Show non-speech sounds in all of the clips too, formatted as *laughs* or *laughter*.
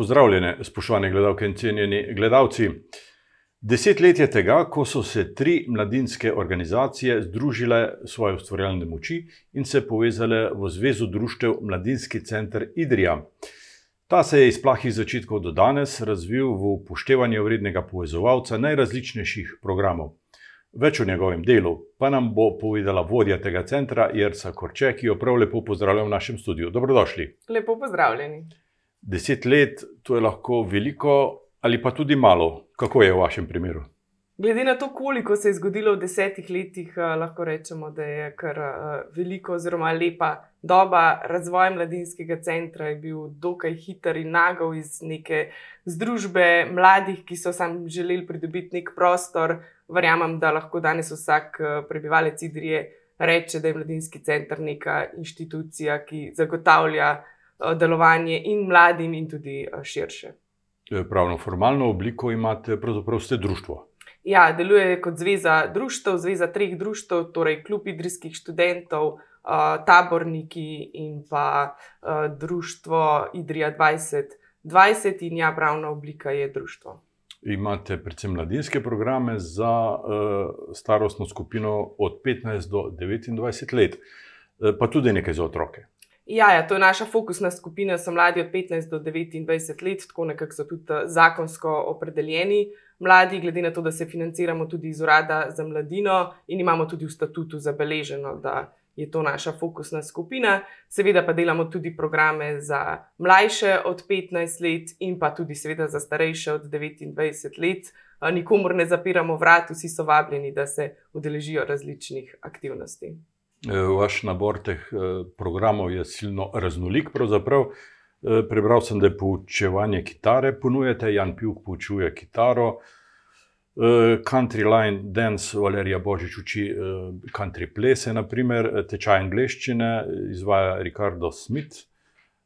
Pozdravljene, spoštovane gledalke in cenjeni gledalci. Deset let je tega, ko so se tri mladinske organizacije združile svoje ustvarjalne moči in se povezale v Zvezo društev Mladinski center Idrija. Ta se je iz plahih začetkov do danes razvil v upoštevanje vrednega povezovalca najrazličnejših programov. Več o njegovem delu pa nam bo povedala vodja tega centra, Jersa Korče, ki jo prav lepo pozdravljam v našem studiu. Dobrodošli. Lepo pozdravljeni. Deset let, to je lahko veliko ali pa tudi malo. Kako je v vašem primeru? Glede na to, koliko se je zgodilo v desetih letih, eh, lahko rečemo, da je kar eh, veliko, oziroma lepa doba razvoja mladinskega centra je bil dokaj hiter in nagel iz neke združbe mladih, ki so sam želeli pridobiti nek prostor. Verjamem, da lahko danes vsak eh, prebivalec Idrije reče, da je mladinski center neka inštitucija, ki zagotavlja delovanje in mladim, in tudi širše. Pravno formalno obliko imate, pravzaprav ste društvo. Ja, deluje kot zveza društv, zveza treh društv, torej klub idrijskih študentov, taborniki in pa društvo Idrija 2020, in ja, pravna oblika je društvo. Imate predvsem mladinske programe za starostno skupino od 15 do 29 let, pa tudi nekaj za otroke. Ja, ja, to je naša fokusna skupina, so mladi od 15 do 29 let, tako nekako so tudi eh, zakonsko opredeljeni mladi, glede na to, da se financiramo tudi iz urada za mladino in imamo tudi v statutu zabeleženo, da je to naša fokusna skupina. Seveda pa delamo tudi programe za mlajše od 15 let in pa tudi, seveda, za starejše od 29 let. Eh, nikomor ne zapiramo vrat, vsi so vabljeni, da se udeležijo različnih aktivnosti. Eh, vaš nabor teh eh, programov je silno raznolik. Pravzaprav. Eh, prebral sem, da je poučevanje kitare ponujate, Jan Pjuk poučuje kitaro, Country Line Dance, Valerija Božič uči country plese, naprimer, tečaj angleščine izvaja Ricardo Smith,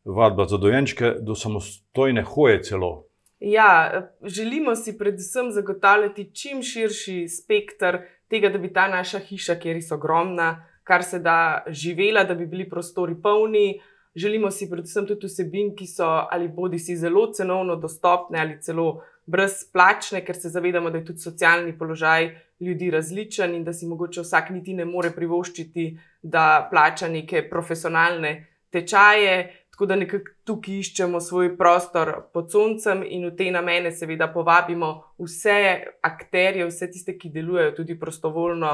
vadba za dojenčke, do samostojne hoje celo. Ja, želimo si predvsem zagotavljati čim širši spektr tega, da bi ta naša hiša, ki je ogromna, kar se da živela, da bi bili prostori polni. Želimo si predvsem tudi vsebin, ki so ali bodi si zelo cenovno dostopne ali celo brezplačne, ker se zavedamo, da je tudi socialni položaj ljudi različen in da si mogoče vsak niti ne more privoščiti, da plača neke profesionalne tečaje. Tako da nekako tukaj iščemo svoj prostor pod soncem in v te namene, seveda, povabimo vse akterje, vse tiste, ki delujejo tudi prostovoljno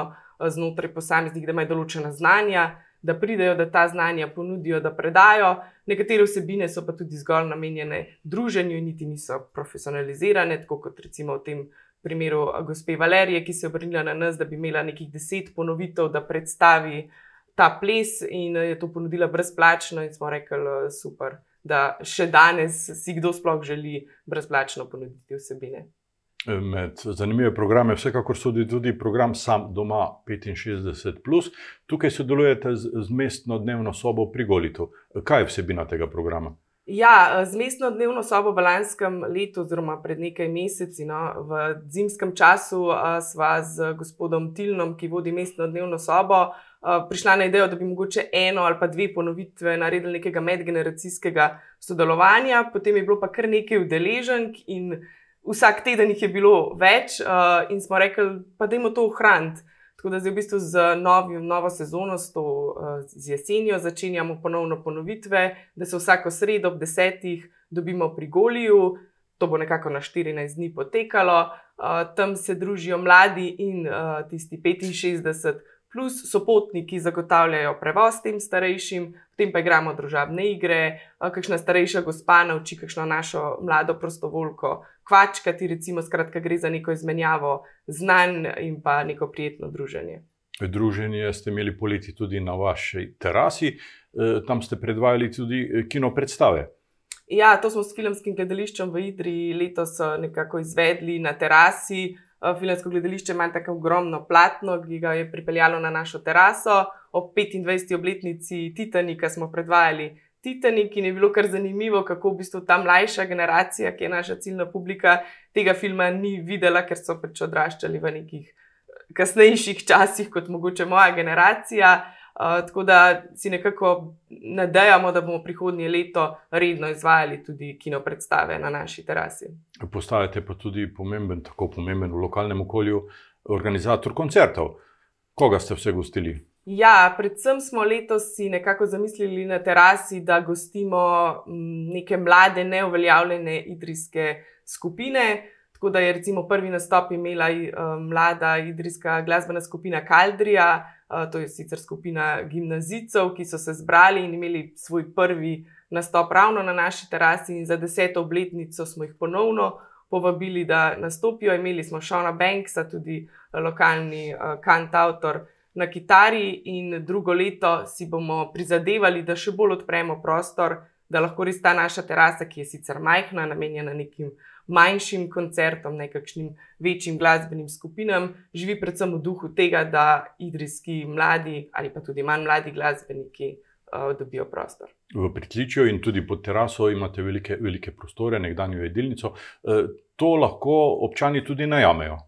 znotraj posameznih, da imajo določena znanja, da pridejo, da ta znanja ponudijo, da predajo. Nekatere vsebine so pa tudi zgolj namenjene druženju in niti niso profesionalizirane, tako kot recimo v tem primeru eh, gospe Valerije, ki se je obrnila na nas, da bi imela nekih deset ponovitev, da predstavi ta ples in je to ponudila brezplačno, in smo rekli, super, da še danes si kdo sploh želi brezplačno ponuditi vsebine. Med zanimive programe, vsekakor sodi tudi program Sam doma 65. Tukaj sodelujete z, z mestno dnevno sobo pri Golitu. Kaj je vsebina tega programa? Ja, z mestno dnevno sobo v lanskem letu, oziroma pred nekaj meseci, no, v zimskem času, sva z gospodom Tilnom, ki vodi mestno dnevno sobo, Eh, prišla na idejo, da bi mogoče eno ali pa dve ponovitve naredili nekega medgeneracijskega sodelovanja, potem je bilo pa kar nekaj udeleženk in vsak teden jih je bilo več, uh, in smo rekli, pa da jim to ohraniti. Tako da zdaj v bistvu z novim, novo sezono, s to uh, z jesenjo, začenjamo ponovno ponovitve, da se vsako sredo ob desetih dobimo pri Goliju. To bo nekako na 14 dni potekalo, uh, tam se družijo mladi in uh, tisti 65, plus sopotniki zagotavljajo prevoz tem starejšim, potem pa igramo družabne igre, kakšna starejša gospa nauči kakšno našo mlado prostovoljko kvačkati, recimo, skratka, gre za neko izmenjavo znanj in pa neko prijetno druženje. Druženje ste imeli poleti tudi na vaši terasi, e, tam ste predvajali tudi e, kino predstave. Ja, to smo s filmskim gledališčem v Idri letos e, nekako izvedli na terasi. Eh, filmsko gledališče ima tako ogromno platno, ki ga je pripeljalo na našo teraso. Ob 25. obletnici Titanika smo predvajali Titanik in je bilo kar zanimivo, kako v bistvu ta mlajša generacija, ki je naša ciljna publika, tega filma ni videla, ker so pač odraščali v nekih eh, kasnejših časih kot mogoče moja generacija. Uh, tako da si nekako nadejamo, da bomo prihodnje leto redno izvajali tudi kino predstave na naši terasi. Postajate pa tudi pomemben, tako pomemben v lokalnem okolju, organizator koncertov. Koga ste vse gostili? Ja, predvsem smo letos si nekako zamislili na terasi, da gostimo neke mlade, neuveljavljene idrijske skupine. Tako da je recimo prvi nastop imela uh, mlada idrijska glasbena skupina Kaldrija, uh, to je sicer skupina gimnazijcev, ki so se zbrali in imeli svoj prvi nastop ravno na naši terasi, in za deseto obletnico smo jih ponovno povabili, da nastopijo. Imeli smo Šona Banksa, tudi lokalni uh, kantautor na kitari, in drugo leto si bomo prizadevali, da še bolj odpremo prostor, da lahko res ta naša terasa, ki je sicer majhna, namenjena nekim manjšim koncertom, nekakšnim večjim glasbenim skupinam, živi predvsem v duhu tega, da idrijski mladi ali pa tudi manj mladi glasbeniki uh, dobijo prostor. V pritličju in tudi pod teraso imate velike, velike prostore, nekdanjo jedilnico. Uh, to lahko občani tudi najamejo.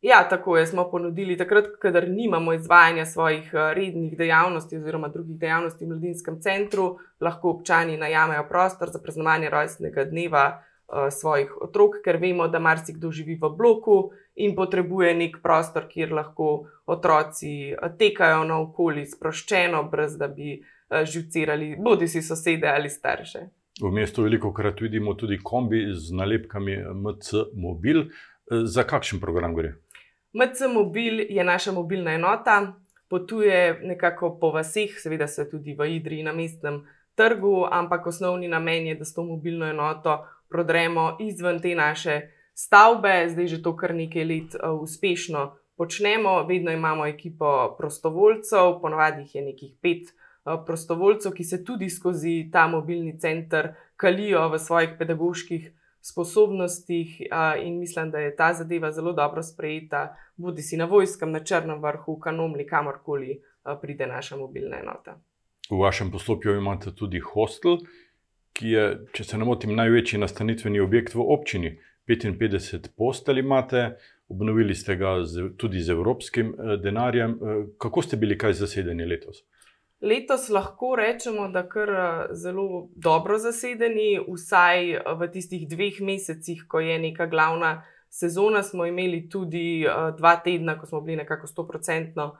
Ja, tako je. Smo ponudili takrat, kadar nimamo izvajanja svojih rednih dejavnosti oziroma drugih dejavnosti v mladinskem centru, lahko občani najamejo prostor za praznovanje rojstnega dneva svojih otrok, ker vemo, da marsikdo živi v bloku in potrebuje nek prostor, kjer lahko otroci eh, tekajo naokoli sproščeno, brez da bi uh, živcirali bodi si sosede ali starše. V mestu veliko krat vidimo tudi kombi z nalepkami MC Mobil. Za kakšen program gre? MC Mobil je naša mobilna enota, potuje nekako po vseh, seveda se tudi v Idriji na mestnem trgu, ampak osnovni namen je, da s to mobilno enoto prodremo izven te naše stavbe, zdaj že to kar nekaj let uh, uspešno počnemo. Vedno imamo ekipo prostovoljcev, ponovadi jih je nekih pet uh, prostovoljcev, ki se tudi skozi ta mobilni center kalijo v svojih pedagoških sposobnostih. Uh, in mislim, da je ta zadeva zelo dobro sprejeta, bodi si na vojskem, na Črnem vrhu, kanomli, kamorkoli uh, pride naša mobilna enota. V vašem poslopju imate tudi hostel, ki je, če se ne motim, največji nastanitveni objekt v občini. 55 postelj imate, obnovili ste ga z, tudi z evropskim eh, denarjem. Eh, kako ste bili kaj zasedeni letos? Letos lahko rečemo, da kar eh, zelo dobro zasedeni, vsaj v tistih dveh mesecih, ko je neka glavna sezona, smo imeli tudi dva tedna, ko smo bili nekako 100%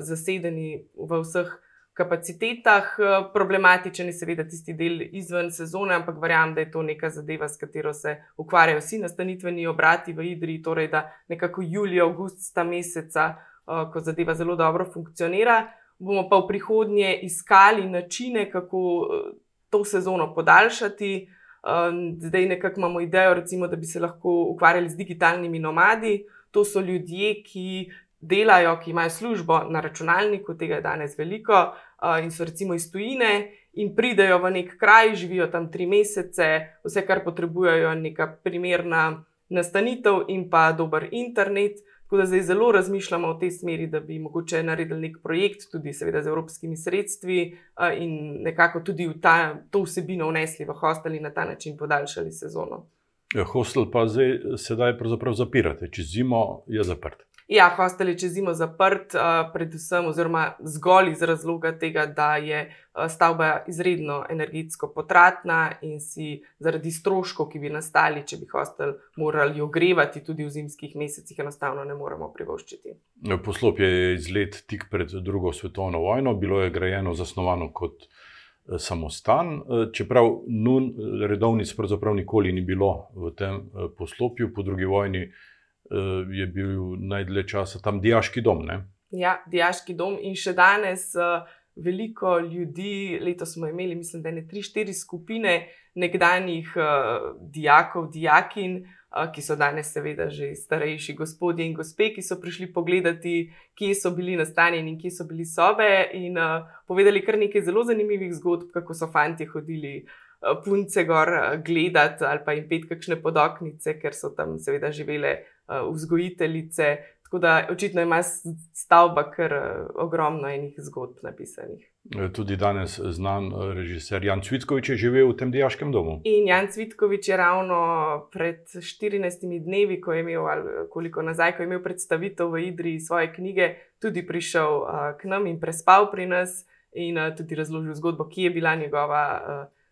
zasedeni v vseh kapacitetah. Eh, problematičen je seveda tisti del izven sezone, ampak verjamem, da je to neka zadeva, s katero se ukvarjajo vsi nastanitveni obrati v Idriji, torej da nekako julija, avgust sta meseca, eh, ko zadeva zelo dobro funkcionira. Bomo pa v prihodnje iskali načine, kako eh, to sezono podaljšati. Zdaj nekako imamo idejo, recimo, da bi se lahko ukvarjali z digitalnimi nomadi. To so ljudje, ki delajo, ki imajo službo na računalniku, tega je danes veliko, uh, in so recimo iz tujine in pridejo v nek kraj, živijo tam tri mesece, vse, kar potrebujejo, je neka primerna nastanitev in pa dober internet. Tako da zdaj zelo razmišljamo v tej smeri, da bi mogoče naredili nek projekt, tudi seveda z evropskimi sredstvi, in nekako tudi v ta, to vsebino vnesli v hostel in na ta način podaljšali sezono. Ja, hostel pa zdaj, sedaj pravzaprav zapirate, čez zimo je zaprt. Ja, hostel je čez zimo zaprt, uh, predvsem oziroma zgolj iz razloga tega, da je uh, stavba izredno energetsko potratna in si zaradi stroškov, ki bi nastali, če bi hostel morali ogrevati tudi v zimskih mesecih, enostavno ne moremo privoščiti. Poslopje je izlet tik pred drugo svetovno vojno, bilo je grajeno, zasnovano kot samostan, čeprav nun, redovnic pravzaprav nikoli ni bilo v tem poslopju po drugi vojni. Eh, je bil najdlje časa tam diaški dom. Ne? Ja, diaški dom in še danes uh, veliko ljudi, letos smo imeli, mislim, da ne tri, štiri skupine nekdanjih uh, dijakov, dijakin, uh, ki so danes, seveda, že starejši gospodje in gospe, ki so prišli pogledati, kje so bili nastanjeni in kje so bili sobe, in uh, povedali kar nekaj zelo zanimivih zgodb, kako so fanti hodili. Punce gor gledati, ali pa jim pet kakšne podoknice, ker so tam, seveda, živele uh, vzgojiteljice. Tako da očitno ima stavba kar uh, ogromno enih zgodb napisanih. Tudi danes znan režiser Jan Cvitkovič je živel v tem diaškem domu. In Jan Cvitkovič je ravno pred 14 dnevi, ko je imel, koliko nazaj, ko je imel predstavitev v Idri svoje knjige, tudi prišel k nam in prespal pri nas in tudi razložil zgodbo, ki je bila njegova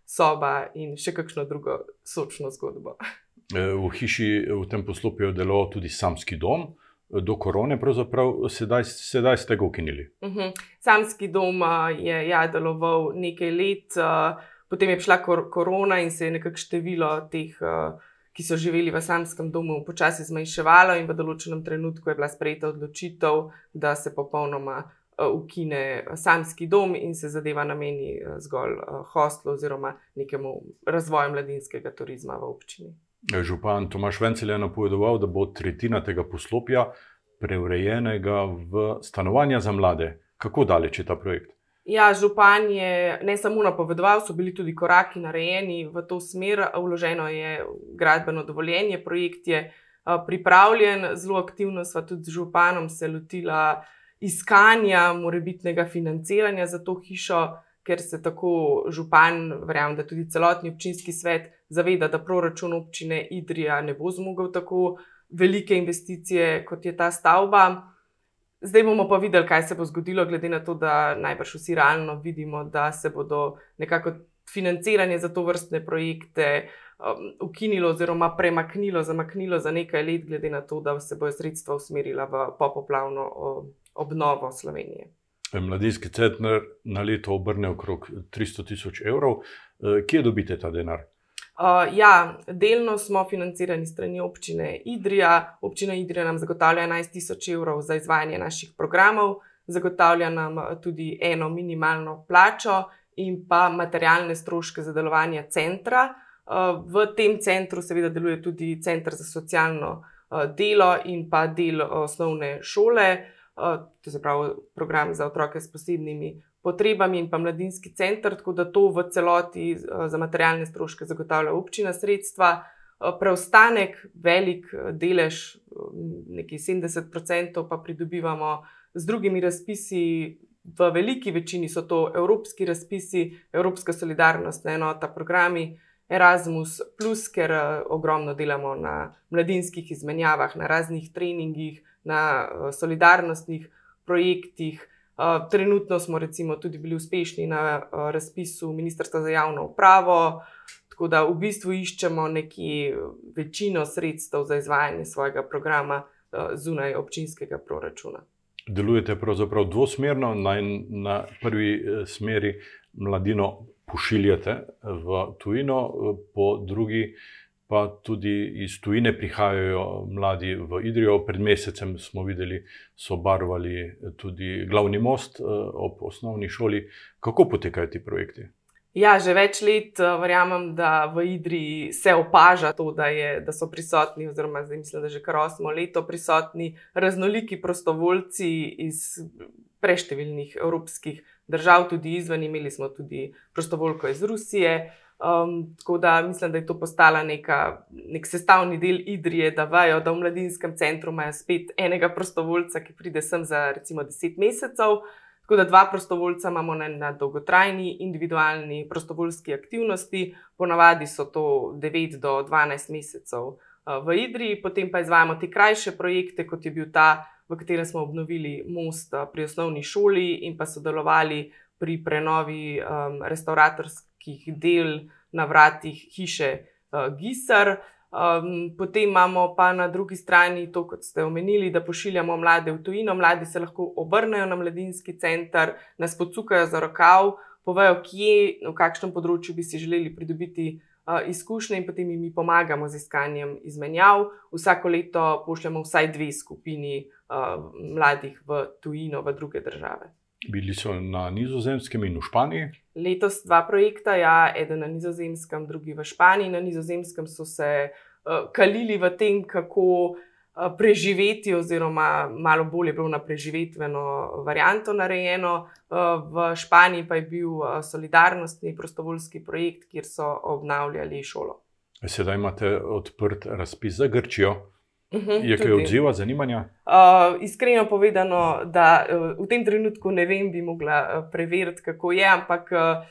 soba in še kakšno drugo sočno zgodbo. *laughs* V hiši v tem poslopju je deloval tudi samski dom do korone, pravzaprav sedaj, sedaj ste ga ukinili. Uh mhm. -huh. Samski dom je ja, deloval nekaj let, potem je prišla kor korona in se je nekako število teh, ki so živeli v samskem domu, počasi zmanjševalo, in v določenem trenutku je bila sprejeta odločitev, da se popolnoma. Ukine samski dom in se zadeva nameni zgolj hostlu oziroma nekemu razvoju mladinskega turizma v občini. Župan Tomaš Vencel je napovedoval, da bo tretjina tega poslopja preurejenega v stanovanja za mlade. Kako daleč je ta projekt? Ja, župan je ne samo napovedoval, so bili tudi koraki narejeni v to smer. Vloženo je gradbeno dovoljenje, projekt je pripravljen, zelo aktivno sva tudi z županom se lotila iskanja morebitnega financiranja za to hišo ker se tako župan, verjamem, da tudi celotni občinski svet zaveda, da proračun občine Idrija ne bo zmogel tako velike investicije, kot je ta stavba. Zdaj bomo pa videli, kaj se bo zgodilo, glede na to, da najbrž vsi realno vidimo, da se bodo nekako financiranje za to vrstne projekte um, ukinilo oziroma premaknilo, zamaknilo za nekaj let, glede na to, da se bojo sredstva usmerila v popoplavno um, obnovo Slovenije. Mladinski center na leto obrne okrog 300 tisoč evrov. Eh, kje dobite ta denar? Uh, ja, delno smo financirani strani občine Idrija. Občina Idrija nam zagotavlja 11 tisoč evrov za izvajanje naših programov, zagotavlja nam tudi eno minimalno plačo in pa materialne stroške za delovanje centra. Uh, v tem centru seveda deluje tudi center za socialno uh, delo in pa del osnovne šole. Uh, to se pravi program za otroke s posebnimi potrebami in pa mladinski center, tako da to v celoti za materialne stroške zagotavlja občina sredstva. Preostanek, velik delež, nekaj 70%, pa pridobivamo z drugimi razpisi. V veliki večini so to evropski razpisi, Evropska solidarnostna enota, programi Erasmus, plus, ker ogromno delamo na mladinskih izmenjavah, na raznih treningih, na eh, solidarnostnih projektih. Eh, trenutno smo recimo tudi bili uspešni na eh, razpisu Ministrstva za javno upravo, tako da v bistvu iščemo neki večino sredstev za izvajanje svojega programa zunaj občinskega proračuna. Delujete pravzaprav dvosmerno, na, na prvi smeri mladino pošiljate v tujino, po drugi pa tudi iz tujine prihajajo mladi v Idrijo. Pred mesecem smo videli, so barvali tudi glavni most eh, ob osnovni šoli. Kako potekajo ti projekti? Ja, že več let eh, verjamem, da v Idriji se opaža to, da, je, da so prisotni, oziroma zdaj mislim, da že kar osmo leto prisotni raznoliki prostovoljci iz preštevilnih evropskih držav, tudi izven. Imeli smo tudi prostovoljko iz Rusije, Um, tako da mislim, da je to postala neka, nek sestavni del Idrije, da vajo, da v mladinskem centru imajo spet enega prostovoljca, ki pride sem za recimo 10 mesecev. Tako da dva prostovoljca imamo na, na dolgotrajni, individualni prostovoljski aktivnosti, ponavadi so to 9 do 12 mesecev v Idriji, potem pa izvajamo te krajše projekte, kot je bil ta, v katerem smo obnovili most uh, pri osnovni šoli in pa sodelovali pri prenovi um, restauratorskih del na vratih hiše uh, Gisar. Um, potem imamo pa na drugi strani to, kot ste omenili, da pošiljamo mlade v tujino. Mladi se lahko obrnejo na mladinski center, nas pocukajo za rokav, povejo, kje, v kakšnem področju bi si želeli pridobiti uh, izkušnje, in potem jim pomagamo z iskanjem izmenjav. Vsako leto pošljemo vsaj dve skupini uh, mladih v tujino, v druge države. Bili so na Nizozemskem in v Španiji. Letos dva projekta, ja, eden na Nizozemskem, drugi v Španiji. Na Nizozemskem so se uh, kalili v tem, kako uh, preživeti, oziroma malo bolje bilo na preživetveno varianto narejeno. Uh, v Španiji pa je bil uh, solidarnostni prostovoljski projekt, kjer so obnavljali šolo. Sedaj imate odprt razpis za Grčijo. Uh -huh, Je kaj odziva, zanimanja? Uh, iskreno povedano, da uh, v tem trenutku ne vem, bi mogla uh, preveriti, kako je, ampak uh,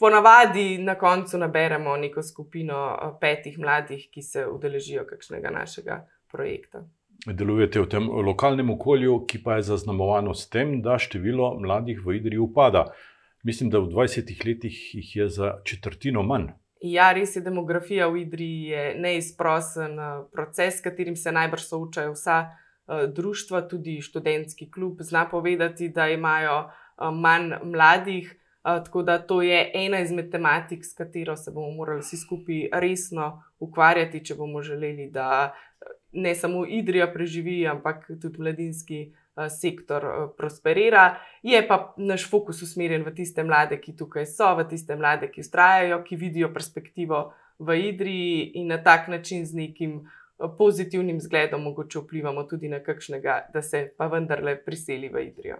ponavadi na koncu naberemo neko skupino uh, petih mladih, ki se udeležijo kakšnega našega projekta. Delujete v tem lokalnem okolju, ki pa je zaznamovano s tem, da število mladih v Idriji upada. Mislim, da v 20 letih jih je za četrtino manj. Ja, res je, demografija v Idriji je neizprosen eh, proces, s katerim se najbrž soočajo vsa uh, društva, tudi študentski klub. Zna povedati, da imajo uh, manj mladih, tako da to je ena izmed tematik, s katero se bomo morali vsi skupaj resno ukvarjati, če bomo želeli, da ne samo Idrija preživi, ampak tudi mladinski. Sektor prosperira, je pa naš fokus usmerjen v tiste mlade, ki tukaj so, v tiste mlade, ki ustrajajo, ki vidijo perspektivo v Idriji in na tak način z nekim pozitivnim zgledom mogoče vplivamo tudi na kakšnega, da se pa vendarle priseli v Idrijo.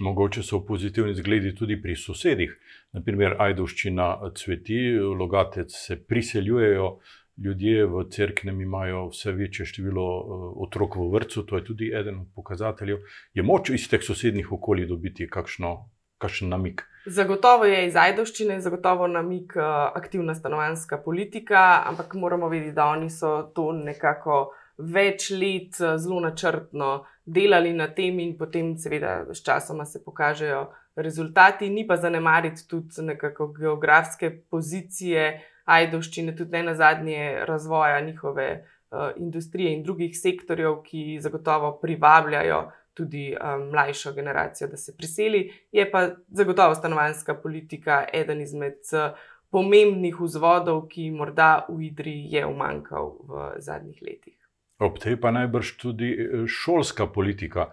Mogoče so pozitivni zgledi tudi pri sosedih, naprimer Ajdovščina cveti, logatec se priseljujejo ljudje v crknem imajo vse večje število uh, otrok v vrtu, to je tudi eden od pokazateljev. Je moč iz teh sosednjih okolij dobiti kakšno, kakšen namik? Zagotovo je iz Ajdovščine, zagotovo namik uh, aktivna stanovanska politika, ampak moramo vedeti, da oni so to nekako več let uh, zelo načrtno delali na tem in potem, seveda, s časoma se pokažejo rezultati, ni pa zanemariti tudi nekako geografske pozicije. Ajdovščine, tudi ne na zadnje razvoja njihove uh, industrije in drugih sektorjev, ki zagotovo privabljajo tudi um, mlajšo generacijo, da se priseli. Je pa zagotovo stanovanska politika eden izmed uh, pomembnih vzvodov, ki morda v Idriji je umankal v zadnjih letih. Ob tej pa najbrž tudi šolska politika.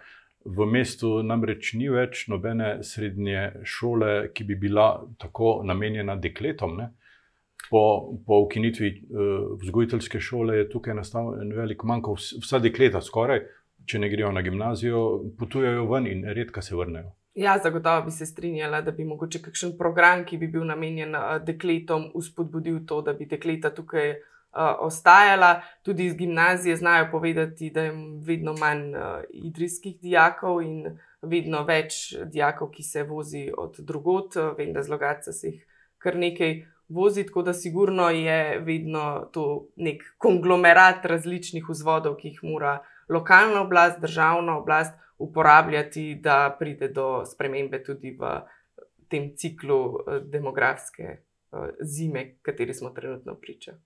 V mestu namreč ni več nobene srednje šole, ki bi bila tako namenjena dekletom. Ne? Po, po ukinitvi uh, vzgojiteljske šole je tukaj nastal en velik manjko. Vsa dekleta, skoraj, če ne grejo na gimnazijo, potujejo ven in redka se vrnejo. Ja, zagotovo bi se strinjala, da bi mogoče kakšen program, ki bi bil namenjen uh, dekletom, uspodbudil to, da bi dekleta tukaj uh, ostajala. Tudi iz gimnazije znajo povedati, da je vedno manj uh, idrijskih dijakov in vedno več dijakov, ki se vozi od drugot. Vem, da zlogaca se jih kar nekaj vozi, tako da sigurno je vedno to nek konglomerat različnih vzvodov, ki jih mora lokalna oblast, državna oblast uporabljati, da pride do spremembe tudi v tem ciklu eh, demografske eh, zime, kateri smo trenutno priča.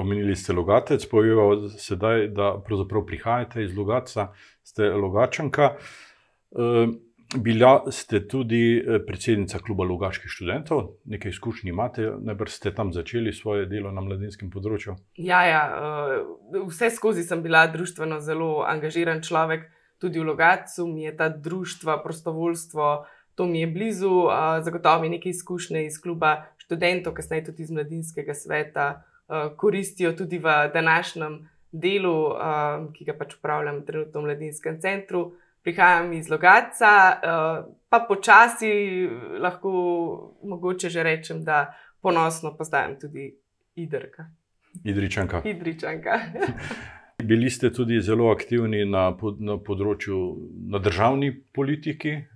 Omenili ste logatec, povedal sedaj, da pravzaprav prihajate iz Logaca, ste logačanka. Uh, Bila ste tudi eh, predsednica kluba Logaških študentov, nekaj izkušnji imate, najbrž ste tam začeli svoje delo na mladinskem področju. Ja, ja, eh, vse skozi sem bila družbeno zelo angažiran človek, tudi v Logacu mi je ta društva, prostovoljstvo, to mi je blizu, zagotovo mi nekaj izkušnje iz kluba študentov, kasneje tudi iz mladinskega sveta, eh, koristijo tudi v današnjem delu, ki ga pač upravljam trenutno v mladinskem centru prihajam iz Logaca, uh, pa počasi lahko mogoče že rečem, da ponosno postajam tudi Idrka. Idričanka. Idričanka. *laughs* Bili ste tudi zelo aktivni na, na področju na državni politiki eh,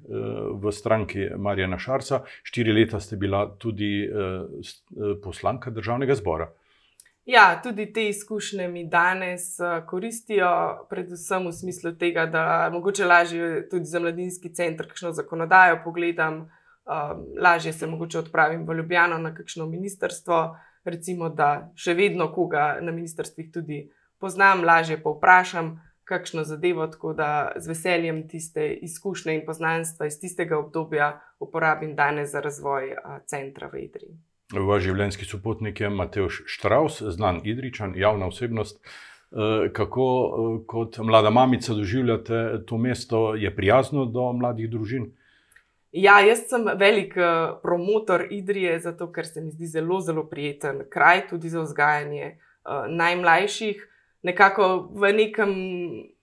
v stranki Marjana Šarca. Štiri leta ste bila tudi eh, poslanka državnega zbora. Ja, tudi te izkušnje mi danes uh, koristijo, predvsem v smislu tega, da mogoče lažje tudi za mladinski center, kakšno zakonodajo pogledam, um, lažje se mogoče odpravim v Ljubljano na kakšno ministrstvo, recimo, da še vedno koga na ministrstvih tudi poznam, lažje pa vprašam kakšno zadevo, tako da z veseljem tiste izkušnje in poznanstva iz tistega obdobja uporabim danes za razvoj uh, centra v Idriji. Vaš življenjski sopotnik je Mateoš Štraus, znan Idričan, javna osebnost. Eh, kako eh, kot mlada mamica doživljate to mesto, je prijazno do mladih družin? Ja, jaz sem velik eh, promotor Idrije, zato ker se mi zdi zelo, zelo prijeten kraj tudi za vzgajanje najmlajših. Nekako v nekem,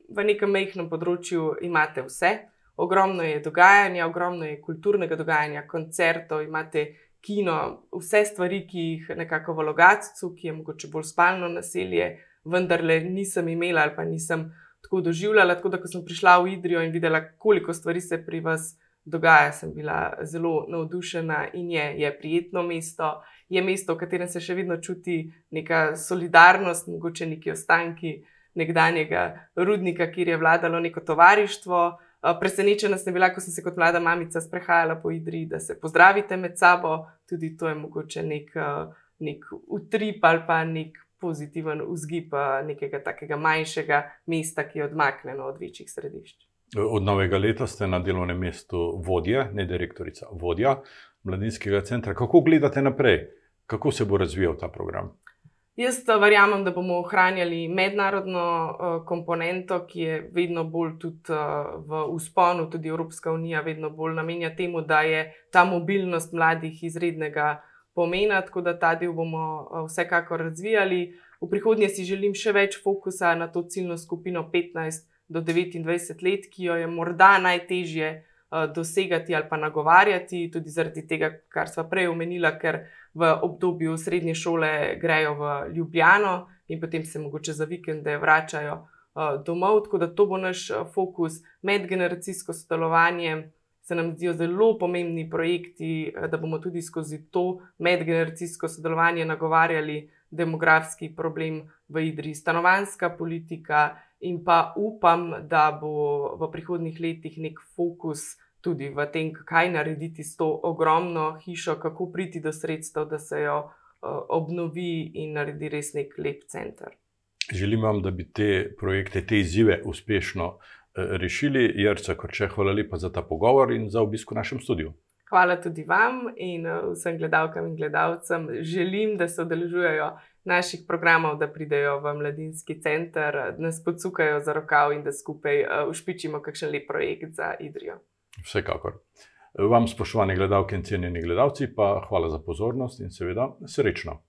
v nekem mehkem področju imate vse. Ogromno je dogajanja, ogromno je kulturnega dogajanja, koncertov, imate kino, vse stvari, ki jih nekako v Logacu, ki je mogoče bolj spalno naselje, vendarle nisem imela ali pa nisem tako doživljala. Tako da, ko sem prišla v Idrijo in videla, koliko stvari se pri vas dogaja, sem bila zelo navdušena in je, je prijetno mesto. Je mesto, v katerem se še vedno čuti neka solidarnost, mogoče neki ostanki nekdanjega rudnika, kjer je vladalo neko tovarištvo. Presenečena sem bila, ko sem se kot mlada mamica sprehajala po Idriji, da se pozdravite med sabo. Tudi to je mogoče nek, nek utrip ali pa nek pozitiven vzgib nekega takega manjšega mesta, ki je odmaknjeno od večjih središč. Od novega leta ste na delovnem mestu vodja, ne direktorica, vodja mladinskega centra. Kako gledate naprej, kako se bo razvijal ta program? Jaz verjamem, da bomo ohranjali mednarodno uh, komponento, ki je vedno bolj tudi uh, v usponu, tudi Evropska unija vedno bolj namenja temu, da je ta mobilnost mladih izrednega pomena, tako da ta del bomo uh, vsekakor razvijali. V prihodnje si želim še več fokusa na to ciljno skupino 15 do 29 let, ki jo je morda najtežje dosegati ali pa nagovarjati, tudi zaradi tega, kar smo prej omenili, ker v obdobju srednje šole grejo v Ljubljano in potem se mogoče za vikende vračajo uh, domov. Tako da to bo naš uh, fokus, medgeneracijsko sodelovanje. Se nam zdijo zelo pomembni projekti, da bomo tudi skozi to medgeneracijsko sodelovanje nagovarjali demografski problem v Idri, stanovanska politika, in pa upam, da bo v prihodnih letih nek fokus tudi v tem, kaj narediti s to ogromno hišo, kako priti do sredstev, da se jo uh, obnovi in naredi res nek lep center. Želim vam, da bi te projekte, te izzive uspešno uh, rešili. Jrca Korče, hvala lepa za ta pogovor in za obisk v našem studiu. Hvala tudi vam in vsem gledalkam in gledalcem. Želim, da se odeležujejo naših programov, da pridejo v mladinski center, da nas podsukajo za rokav in da skupaj ušpičimo kakšen lep projekt za Idrijo. Vsekakor. Vam, spoštovani gledalke in cenjeni gledalci, pa hvala za pozornost in seveda srečno.